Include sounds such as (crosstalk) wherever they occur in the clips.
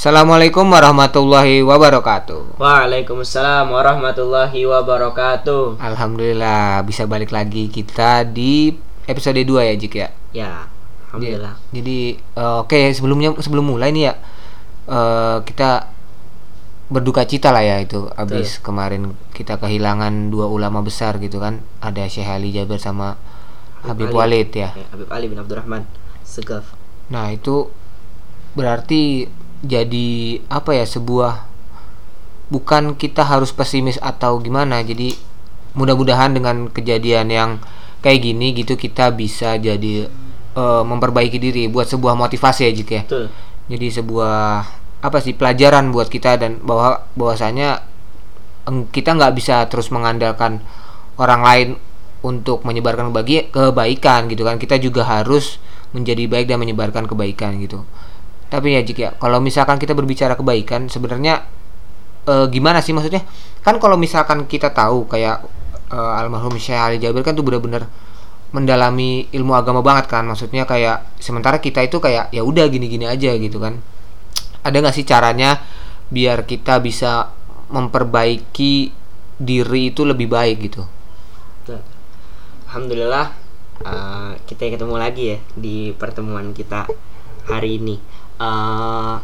Assalamualaikum warahmatullahi wabarakatuh. Waalaikumsalam warahmatullahi wabarakatuh. Alhamdulillah bisa balik lagi kita di episode 2 ya Jik ya. Ya, alhamdulillah. Jadi eh, oke sebelumnya sebelum mulai nih ya eh, kita berduka cita lah ya itu abis kemarin kita kehilangan dua ulama besar gitu kan ada Syekh Ali Jaber sama Habib Ali. Walid ya. Eh, Habib Ali bin Abdurrahman Segaf. Nah itu berarti jadi apa ya sebuah bukan kita harus pesimis atau gimana jadi mudah-mudahan dengan kejadian yang kayak gini gitu kita bisa jadi eh, memperbaiki diri buat sebuah motivasi ya Jik ya. Betul. jadi sebuah apa sih pelajaran buat kita dan bahwa bahwasanya kita nggak bisa terus mengandalkan orang lain untuk menyebarkan bagi kebaikan gitu kan. Kita juga harus menjadi baik dan menyebarkan kebaikan gitu tapi ya jika kalau misalkan kita berbicara kebaikan sebenarnya eh, gimana sih maksudnya? Kan kalau misalkan kita tahu kayak eh, almarhum Syekh Ali Jabir kan tuh benar-benar mendalami ilmu agama banget kan? Maksudnya kayak sementara kita itu kayak ya udah gini-gini aja gitu kan. Ada nggak sih caranya biar kita bisa memperbaiki diri itu lebih baik gitu. Alhamdulillah eh, kita ketemu lagi ya di pertemuan kita hari ini. Eh,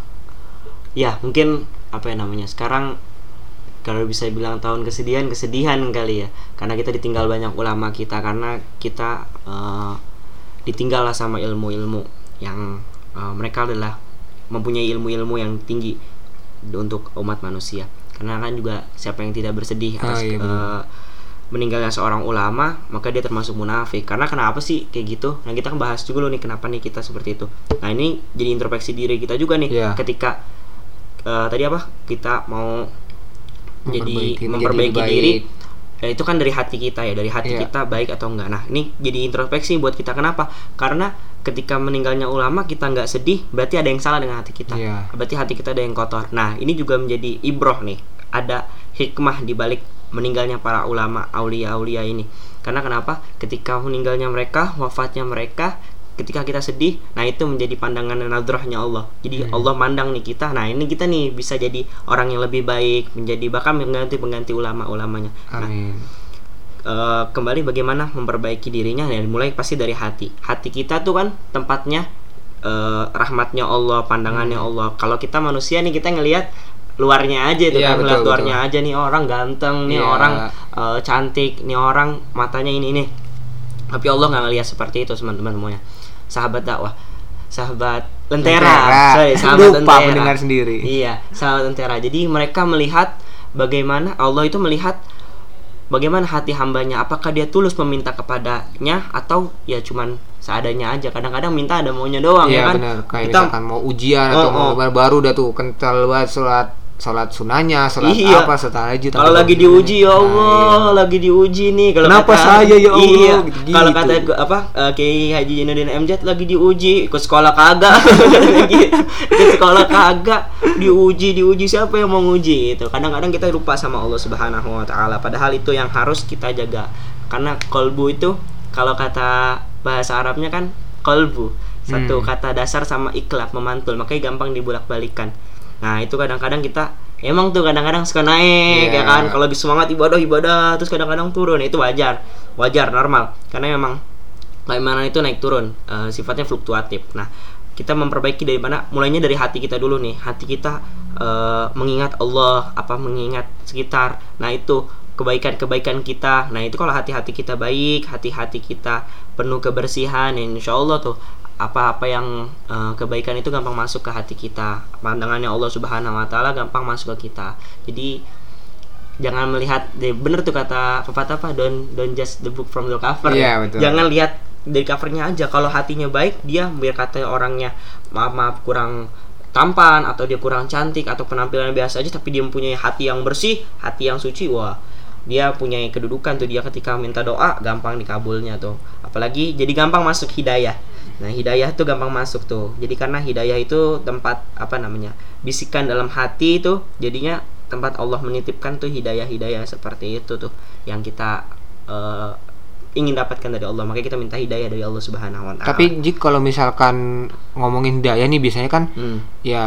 ya mungkin apa ya namanya sekarang kalau bisa bilang tahun kesedihan kesedihan kali ya karena kita ditinggal banyak ulama kita karena kita eh, ditinggal lah sama ilmu-ilmu yang eh, mereka adalah mempunyai ilmu-ilmu yang tinggi untuk umat manusia karena kan juga siapa yang tidak bersedih Ah, atas iya benar. eh, meninggalnya seorang ulama maka dia termasuk munafik. Karena kenapa sih kayak gitu? Nah kita kan bahas juga loh nih kenapa nih kita seperti itu. Nah ini jadi introspeksi diri kita juga nih Iya. ketika eh, tadi apa? Kita mau Memperbaiki- jadi memperbaiki diri. Ya itu kan dari hati kita ya dari hati Iya. kita baik atau enggak. Nah ini jadi introspeksi buat kita. Kenapa? Karena ketika meninggalnya ulama kita nggak sedih berarti ada yang salah dengan hati kita. Iya. berarti hati kita ada yang kotor. Nah ini juga menjadi ibroh nih. Ada hikmah di balik meninggalnya para ulama aulia-aulia ini. Karena kenapa? Ketika meninggalnya mereka wafatnya mereka ketika kita sedih nah itu menjadi pandangan dan nadrahnya Allah. Jadi Allah mandang nih kita nah ini kita nih bisa jadi orang yang lebih baik menjadi bahkan mengganti pengganti ulama-ulamanya. Nah amin. eh, kembali bagaimana memperbaiki dirinya ya mulai pasti dari hati. Hati kita tuh kan tempatnya eh, rahmatnya Allah pandangannya Allah. Kalau kita manusia nih kita ngelihat luarnya aja Hmm. Iya, kan ngeliat betul, luarnya aja nih orang ganteng nih Iya. orang eh, cantik nih orang matanya ini ini tapi Allah nggak ngelihat seperti itu teman-teman semuanya sahabat dakwah sahabat lentera, Lentera. Sorry, (laughs) sahabat Lupa lentera mendengar sendiri. Iya, sahabat lentera. Jadi mereka melihat bagaimana Allah itu melihat bagaimana hati hambanya. Apakah dia tulus meminta kepadanya atau ya cuman seadanya aja. Kadang-kadang minta ada maunya doang Iya ya kan. benar kayak Kita misalkan mau ujian atau Oh, mau oh. baru udah tuh kental banget sholat sholat sunahnya sholat Iya. apa setelah aja kalau lagi diuji ya Allah, lagi diuji nih kalau Nah, Kenapa saya ya Allah? Iya. Gitu-gitu. Kalau kata apa eh, Kiai Haji Jainuddin MJ lagi diuji, ikut sekolah kagak. (laughs) Gitu. ikut sekolah kagak, diuji, diuji siapa yang mau nguji itu. Kadang-kadang kita lupa sama Allah Subhanahu wa taala padahal itu yang harus kita jaga. Karena kolbu itu kalau kata bahasa Arabnya kan kolbu. Satu Hmm. kata dasar sama iklab memantul, makanya gampang dibulak-balikan. Nah, itu kadang-kadang kita emang tuh kadang-kadang suka naik Iya. ya kan? Kalau lagi semangat ibadah ibadah terus kadang-kadang turun. Itu wajar wajar normal. Karena memang keimanan itu naik turun eh, sifatnya fluktuatif. Nah kita memperbaiki dari mana? Mulainya dari hati kita dulu nih. Hati kita eh, mengingat Allah apa mengingat sekitar. Nah itu kebaikan-kebaikan kita. Nah itu kalau hati-hati kita baik hati-hati kita penuh kebersihan ya insya Allah tuh apa-apa yang eh, kebaikan itu gampang masuk ke hati kita. Pandangannya Allah Subhanahu Wa Taala gampang masuk ke kita. Jadi jangan melihat deh bener tuh kata pepatah apa? Don't don't just the book from the cover. Iya, betul. jangan lihat dari covernya aja. Kalau hatinya baik dia biar kata orangnya maaf maaf kurang tampan atau dia kurang cantik atau penampilan biasa aja tapi dia mempunyai hati yang bersih hati yang suci wah dia punya kedudukan tuh dia ketika minta doa gampang dikabulnya tuh. Apalagi jadi gampang masuk hidayah nah hidayah tuh gampang masuk tuh. Jadi karena hidayah itu tempat apa namanya bisikan dalam hati itu jadinya tempat Allah menitipkan tuh hidayah-hidayah seperti itu tuh yang kita eh, ingin dapatkan dari Allah. Makanya kita minta hidayah dari Allah Subhanahu wa taala. Tapi jik kalau misalkan ngomongin hidayah nih biasanya kan Hmm. ya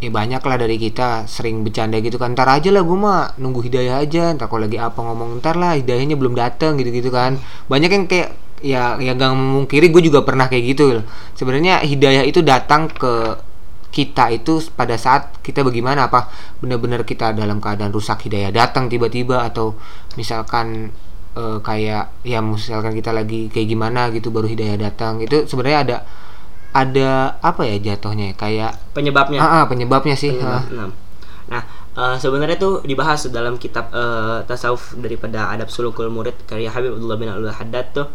ya banyak lah dari kita sering bercanda gitu kan. Ntar aja lah gue mah nunggu hidayah aja. Ntar kalau lagi apa ngomong ntar lah hidayahnya belum datang gitu gitu kan. Banyak yang kayak ya yang gak memungkiri gue juga pernah kayak gitu loh sebenarnya hidayah itu datang ke kita itu pada saat kita bagaimana apa benar-benar kita dalam keadaan rusak hidayah datang tiba-tiba atau misalkan eh, kayak ya misalkan kita lagi kayak gimana gitu baru hidayah datang itu sebenarnya ada ada apa ya jatuhnya ya, kayak penyebabnya ah, ah, penyebabnya sih ah. Penyebab enam. Nah, eh, sebenarnya tuh dibahas dalam kitab eh, tasawuf daripada Adab Sulukul Murid karya Habib Abdullah bin Abdul Haddad tuh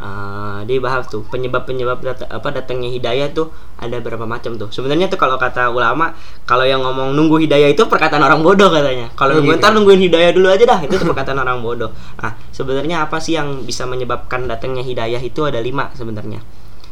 eh, dia bahas tuh penyebab-penyebab dat- apa datangnya hidayah tuh ada berapa macam tuh. Sebenarnya tuh kalau kata ulama, kalau yang ngomong nunggu hidayah itu perkataan orang bodoh katanya. Kalau Oh, nunggu ntar nungguin hidayah dulu aja dah, itu tuh perkataan orang bodoh. Nah, sebenarnya apa sih yang bisa menyebabkan datangnya hidayah itu ada lima sebenarnya.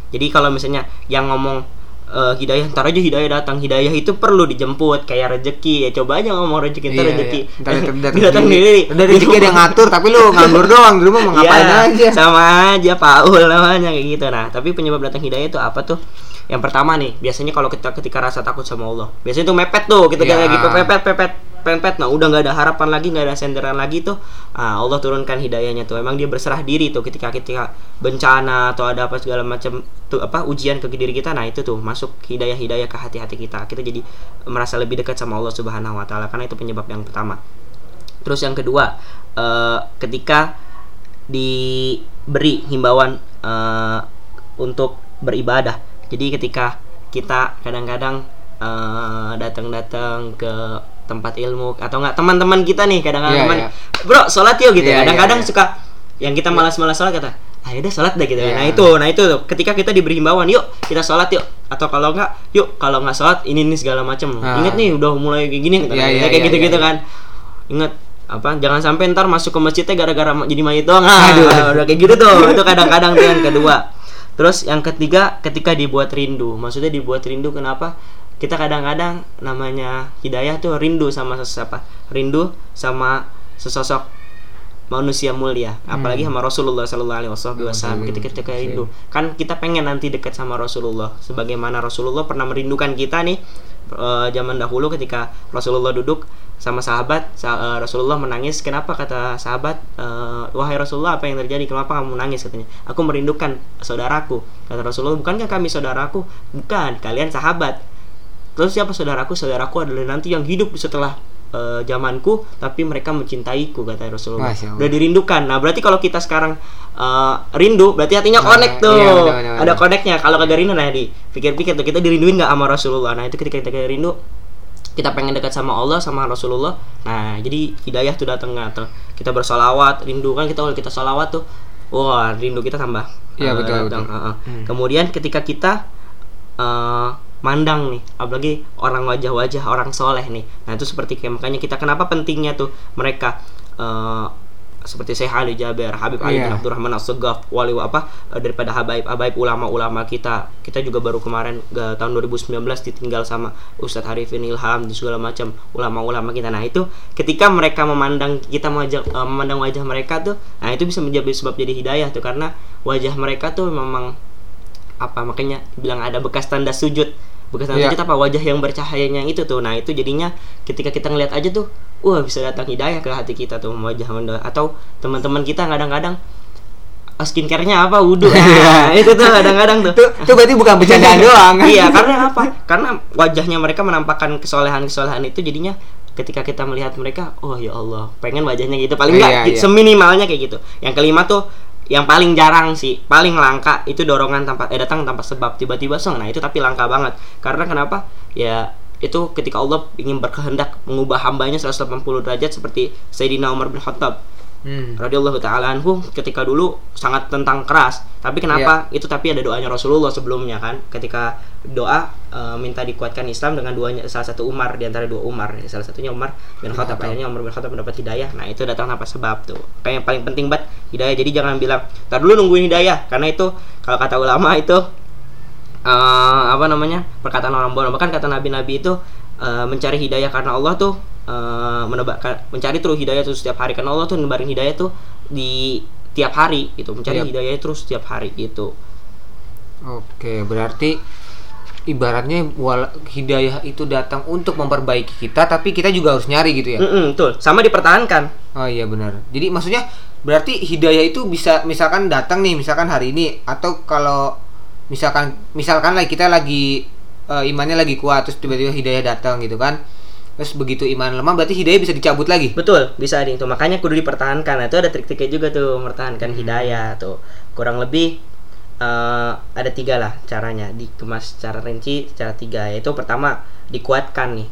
Jadi kalau misalnya yang ngomong eh, hidayah ntar aja hidayah datang. Hidayah itu perlu dijemput kayak rezeki. Ya coba aja ngomong rezeki ntar Iya, rezeki. iya. Ntar (laughs) datang- sendiri. Udah rezeki ada yang ngatur tapi lu nganggur doang di rumah mau ngapain Iya, aja? sama aja Paul namanya kayak gitu. Nah tapi penyebab datang hidayah itu apa tuh? Yang pertama nih biasanya kalau kita ketika rasa takut sama Allah biasanya tuh mepet tuh kita Iya. lagi pepet pepet pepet nah udah nggak ada harapan lagi nggak ada senderan lagi tuh. Ah, Allah turunkan hidayahnya tuh. Emang dia berserah diri tuh ketika ketika bencana atau ada apa segala macam tuh apa ujian ke diri kita nah itu tuh masuk hidayah hidayah ke hati-hati kita. Kita jadi merasa lebih dekat sama Allah Subhanahu Wa Taala karena itu penyebab yang pertama. Terus yang kedua eh, ketika diberi himbauan eh, untuk beribadah. Jadi ketika kita kadang-kadang eh, datang-datang ke tempat ilmu atau enggak teman-teman kita nih kadang-kadang Iya, teman, iya. bro sholat yuk gitu. Iya, kadang-kadang iya, iya. suka yang kita malas-malas sholat kata, ah udah sholat deh gitu. Iya. Nah itu, nah itu tuh. ketika kita diberi himbauan, yuk kita sholat yuk. Atau kalau enggak, yuk kalau nggak sholat ini ini segala macam. Ah. Ingat nih udah mulai kayak gini, Iya, kayak iya, iya, gitu-gitu iya. kan. Ingat apa jangan sampai ntar masuk ke masjidnya gara-gara jadi mayit doang ah, Aduh. udah kayak gitu tuh itu kadang-kadang tuh yang kedua terus yang ketiga ketika dibuat rindu maksudnya dibuat rindu kenapa kita kadang-kadang namanya hidayah tuh rindu sama siapa rindu sama sesosok manusia mulia apalagi sama Rasulullah Sallallahu Alaihi Wasallam ketika kita rindu. Kan kita pengen nanti dekat sama Rasulullah sebagaimana Rasulullah pernah merindukan kita nih eh, zaman dahulu ketika Rasulullah duduk sama sahabat sa- eh, Rasulullah menangis kenapa? kata sahabat eh, wahai Rasulullah apa yang terjadi? Kenapa kamu menangis? katanya. Aku merindukan saudaraku kata Rasulullah. Bukankah kami saudaraku? Bukan kalian sahabat Terus siapa saudaraku? Saudaraku adalah nanti yang hidup setelah eh, zamanku, tapi mereka mencintaiku kata Rasulullah. Udah dirindukan. Nah berarti kalau kita sekarang eh, rindu, berarti hatinya Nah, connect tuh. iya, benar, benar, Ada connectnya. Kalau kagak rindu, nah di pikir-pikir tuh kita dirinduin nggak sama Rasulullah. Nah itu ketika kita rindu, kita pengen dekat sama Allah sama Rasulullah. Nah jadi hidayah tuh datang nggak tuh. Kita bersolawat, rindu kan kita kalau kita solawat tuh, wah rindu kita tambah. Iya, eh, betul, datang. betul. Heeh. Hmm. Kemudian ketika kita eh, mandang nih, apalagi orang wajah-wajah orang soleh nih. Nah itu seperti kayak makanya kita kenapa pentingnya tuh mereka eh, seperti Syekh Ali Jaber, Habib Ali bin Iya. Abdurrahman As-Segaf, wali apa eh, daripada habaib habaib ulama-ulama kita. Kita juga baru kemarin eh, tahun 2019 ditinggal sama Ustadz Harifin Ilham dan segala macam ulama-ulama kita. Nah itu ketika mereka memandang kita wajah eh, memandang wajah mereka tuh, nah itu bisa menjadi sebab jadi hidayah tuh karena wajah mereka tuh memang apa makanya bilang ada bekas tanda sujud bekas tanda Iya. sujud apa? Wajah yang bercahayanya itu tuh. Nah itu jadinya ketika kita ngeliat aja tuh wah bisa datang hidayah ke hati kita tuh wajah atau teman-teman kita kadang-kadang ah, skincare-nya apa? Wudhu (laughs) nah, itu tuh kadang-kadang tuh. Itu itu berarti bukan bercandaan (laughs) doang. iya karena apa? Karena wajahnya mereka menampakkan kesolehan-kesolehan itu jadinya ketika kita melihat mereka oh ya Allah pengen wajahnya gitu. Paling Iya, enggak iya. seminimalnya kayak gitu. Yang kelima tuh yang paling jarang sih paling langka itu dorongan tanpa eh datang tanpa sebab. Tiba-tiba song nah itu tapi langka banget. Karena kenapa? Ya itu ketika Allah ingin berkehendak mengubah hambanya 180 derajat seperti Sayyidina Umar bin Khattab Hmm. radhiyallahu taala anhu ketika dulu sangat tentang keras. Tapi kenapa? Iya. itu tapi ada doanya Rasulullah sebelumnya kan. Ketika doa eh, minta dikuatkan Islam dengan doanya salah satu Umar di antara dua Umar. Salah satunya Umar bin Khattab. Akhirnya Umar bin Khattab mendapat hidayah. Nah itu datang tanpa sebab tuh. Kayak yang paling penting banget hidayah. Jadi jangan bilang tar dulu nungguin hidayah. Karena itu kalau kata ulama itu eh, apa namanya perkataan orang bodoh bahkan kata nabi-nabi itu eh, mencari hidayah karena Allah tuh eh, menebak mencari terus hidayah terus setiap hari. Karena Allah tuh nebarin hidayah tuh di tiap hari gitu. Mencari Yap. hidayah terus setiap hari gitu. Oke, berarti ibaratnya wala- hidayah itu datang untuk memperbaiki kita tapi kita juga harus nyari gitu ya? Mm-mm, betul. Sama dipertahankan. Oh iya benar. Jadi maksudnya berarti hidayah itu bisa misalkan datang nih misalkan hari ini atau kalau misalkan misalkan lah kita lagi eh, imannya lagi kuat terus tiba-tiba hidayah datang gitu kan terus begitu iman lemah berarti hidayah bisa dicabut lagi? Betul bisa di itu. Makanya kudu dipertahankan. Nah, itu ada trik-triknya juga tuh mempertahankan hidayah tuh. Kurang lebih eh, ada tiga lah caranya. Dikemas secara rinci secara tiga. Yaitu pertama dikuatkan nih.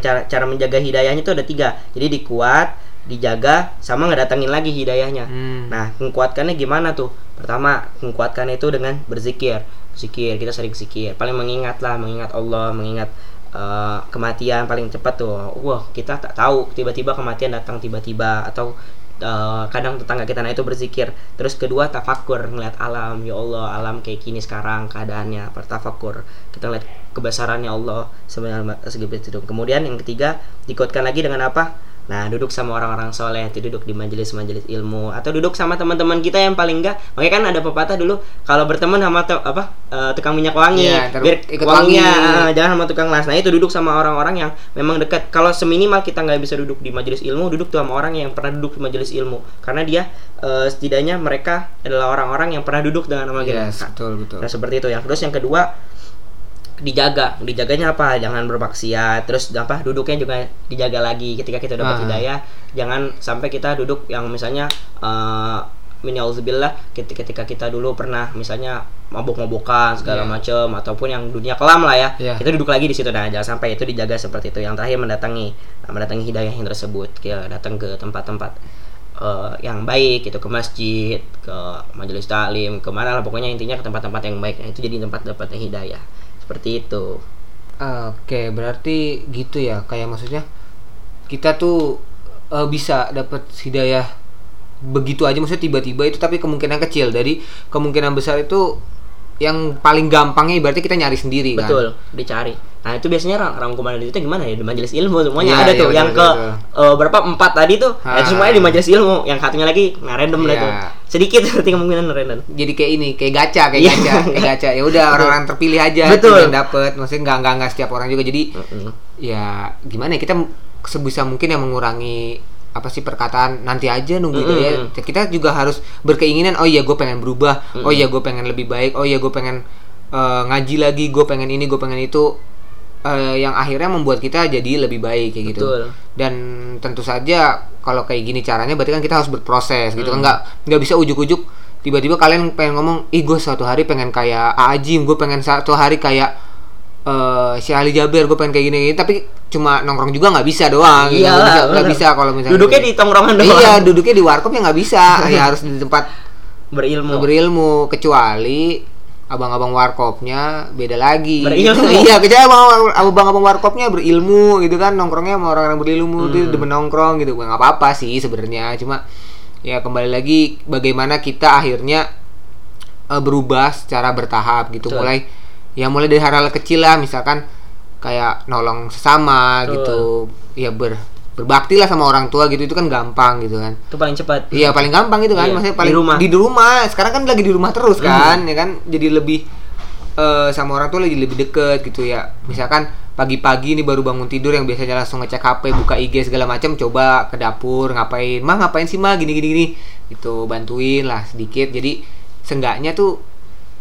Cara cara menjaga hidayahnya itu ada tiga. Jadi dikuat dijaga sama nggak datangin lagi hidayahnya. Hmm. nah menguatkannya gimana tuh? Pertama menguatkannya itu dengan berzikir. Zikir kita sering zikir. Paling mengingat lah mengingat Allah mengingat eh, kematian paling cepat tuh. Wah kita tak tahu tiba-tiba kematian datang tiba-tiba atau eh, kadang tetangga kita nah itu berzikir. Terus kedua tafakur ngeliat alam. Ya Allah alam kayak gini sekarang keadaannya tafakur kita ngeliat kebesarannya Allah sebenarnya segitu itu. Kemudian yang ketiga dikuatkan lagi dengan apa Nah, duduk sama orang-orang soleh, itu duduk di majelis-majelis ilmu atau duduk sama teman-teman kita yang paling enggak. Makanya kan ada pepatah dulu kalau berteman sama te- apa eh, tukang minyak wangi, ter- biar ikut wanginya wangi. eh, jangan sama tukang las. Nah, itu duduk sama orang-orang yang memang dekat. Kalau seminimal kita nggak bisa duduk di majelis ilmu, duduk tuh sama orang yang pernah duduk di majelis ilmu. Karena dia eh, setidaknya mereka adalah orang-orang yang pernah duduk dengan nama kita. Yes, betul betul Nah seperti itu yang terus yang kedua dijaga. Dijaganya apa? Jangan bermaksiat. Terus apa duduknya juga dijaga lagi ketika kita dapat Ah. hidayah. Jangan sampai kita duduk yang misalnya eh min yauzubillah ketika kita dulu pernah misalnya mabuk-mabukan segala Iya. macam ataupun yang dunia kelam lah ya Iya. kita duduk lagi di situ. Nah jangan sampai itu dijaga seperti itu. Yang terakhir mendatangi nah, mendatangi hidayah yang tersebut. Kayak datang ke tempat-tempat eh, yang baik itu ke masjid ke majelis taklim ke mana lah. Pokoknya intinya ke tempat-tempat yang baik. Nah, itu jadi tempat dapatnya hidayah seperti itu Oke, berarti gitu ya. Kayak maksudnya kita tuh eh, bisa dapat hidayah begitu aja maksudnya tiba-tiba itu tapi kemungkinan kecil. Dari kemungkinan besar itu yang paling gampangnya berarti kita nyari sendiri kan. betul dicari nah itu biasanya rang rangkuman itu gimana ya di majelis ilmu semuanya Iya, ada iya, tuh betul, yang ke betul. eh, berapa empat tadi tuh nah, itu Ah. semuanya di majelis ilmu yang satunya lagi nah random lah Iya. tuh sedikit (laughs) berarti kemungkinan random Jadi kayak ini, kayak gacha, kayak Iya. gacha, kayak gacha. Ya udah (laughs) orang-orang terpilih aja Betul. yang dapet. Maksudnya nggak nggak nggak setiap orang juga. Jadi Mm-mm. ya gimana ya kita sebisa mungkin yang mengurangi apa sih perkataan nanti aja nunggu Mm-mm. hidayah. kita juga harus berkeinginan oh iya gue pengen berubah oh iya gue pengen lebih baik oh iya gue pengen eh, ngaji lagi gue pengen ini gue pengen itu Eh, yang akhirnya membuat kita jadi lebih baik kayak gitu. Betul. dan tentu saja kalau kayak gini caranya berarti kan kita harus berproses gitu. Hmm. kan nggak nggak bisa ujuk-ujuk. Tiba-tiba kalian pengen ngomong ih gue suatu hari pengen kayak Ajim gue pengen satu hari kayak eh si Ali Jaber gue pengen kayak gini, gini. Tapi cuma nongkrong juga nggak bisa doang gitu. Iyalah, nggak bisa, bisa kalau misalnya duduknya di tongkrongan doang. Iya duduknya di warkop ya nggak bisa. (laughs) Ya harus di tempat berilmu. Berilmu kecuali abang-abang warkopnya beda lagi Berilmu. (laughs) iya kecuali abang- abang-abang warkopnya berilmu gitu kan nongkrongnya sama orang-orang berilmu Hmm. dia demen nongkrong gitu nggak apa-apa sih sebenarnya cuma ya kembali lagi bagaimana kita akhirnya eh, berubah secara bertahap gitu Betul. mulai ya mulai dari hal-hal kecil lah misalkan kayak nolong sesama Betul. gitu ya ber berbakti lah sama orang tua gitu itu kan gampang gitu kan itu paling cepat Iya paling gampang itu kan, Iya, maksudnya di paling rumah. di rumah. Sekarang kan lagi di rumah terus Hmm. kan, ya kan, jadi lebih eh, sama orang tua lagi lebih deket gitu ya. Misalkan pagi-pagi nih baru bangun tidur yang biasanya langsung ngecek HP, buka IG segala macam, coba ke dapur ngapain, mah ngapain sih mah gini gini gini, gitu bantuin lah sedikit. Jadi seenggaknya tuh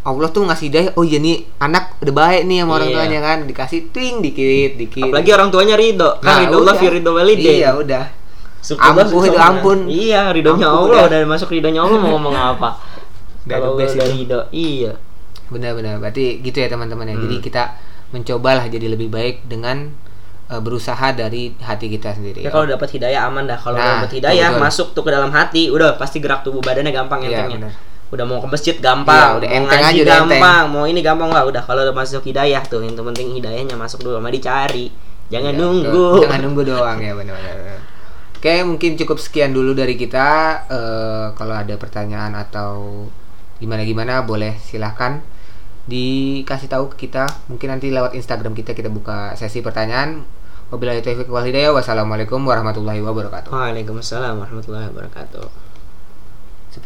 Allah tuh ngasih hidayah, oh iya nih anak udah baik nih sama orang Iya. tuanya kan, dikasih twing dikit dikit. apalagi orang tuanya ridho kan ridho Allah ridho walidin Iya udah. Ampun, itu ampun. Iya, ridhonya Allah udah. udah masuk ridhonya Allah mau ngomong apa? (laughs) Kalau udah ridho, iya. Benar-benar. Berarti gitu ya teman-teman ya. Jadi Hmm. kita mencobalah jadi lebih baik dengan eh, berusaha dari hati kita sendiri. Ya kalau dapat hidayah aman dah. Kalau Nah, dapat hidayah betul. masuk tuh ke dalam hati, udah pasti gerak tubuh badannya gampang Iya, entengnya. Udah mau ke masjid gampang, Iya, udah mau enteng ngaji aja, udah enteng. gampang, mau ini gampang lah. Udah kalau udah masuk hidayah tuh, yang penting hidayahnya masuk dulu sama dicari. Jangan Iya, nunggu. betul. (laughs) Jangan nunggu doang ya benar-benar. Oke, mungkin cukup sekian dulu dari kita. Eh, kalau ada pertanyaan atau gimana-gimana boleh silahkan dikasih tahu ke kita. Mungkin nanti lewat Instagram kita kita buka sesi pertanyaan. Wabillahi taufiq wal hidayah. Wassalamualaikum warahmatullahi wabarakatuh. Waalaikumsalam warahmatullahi wabarakatuh.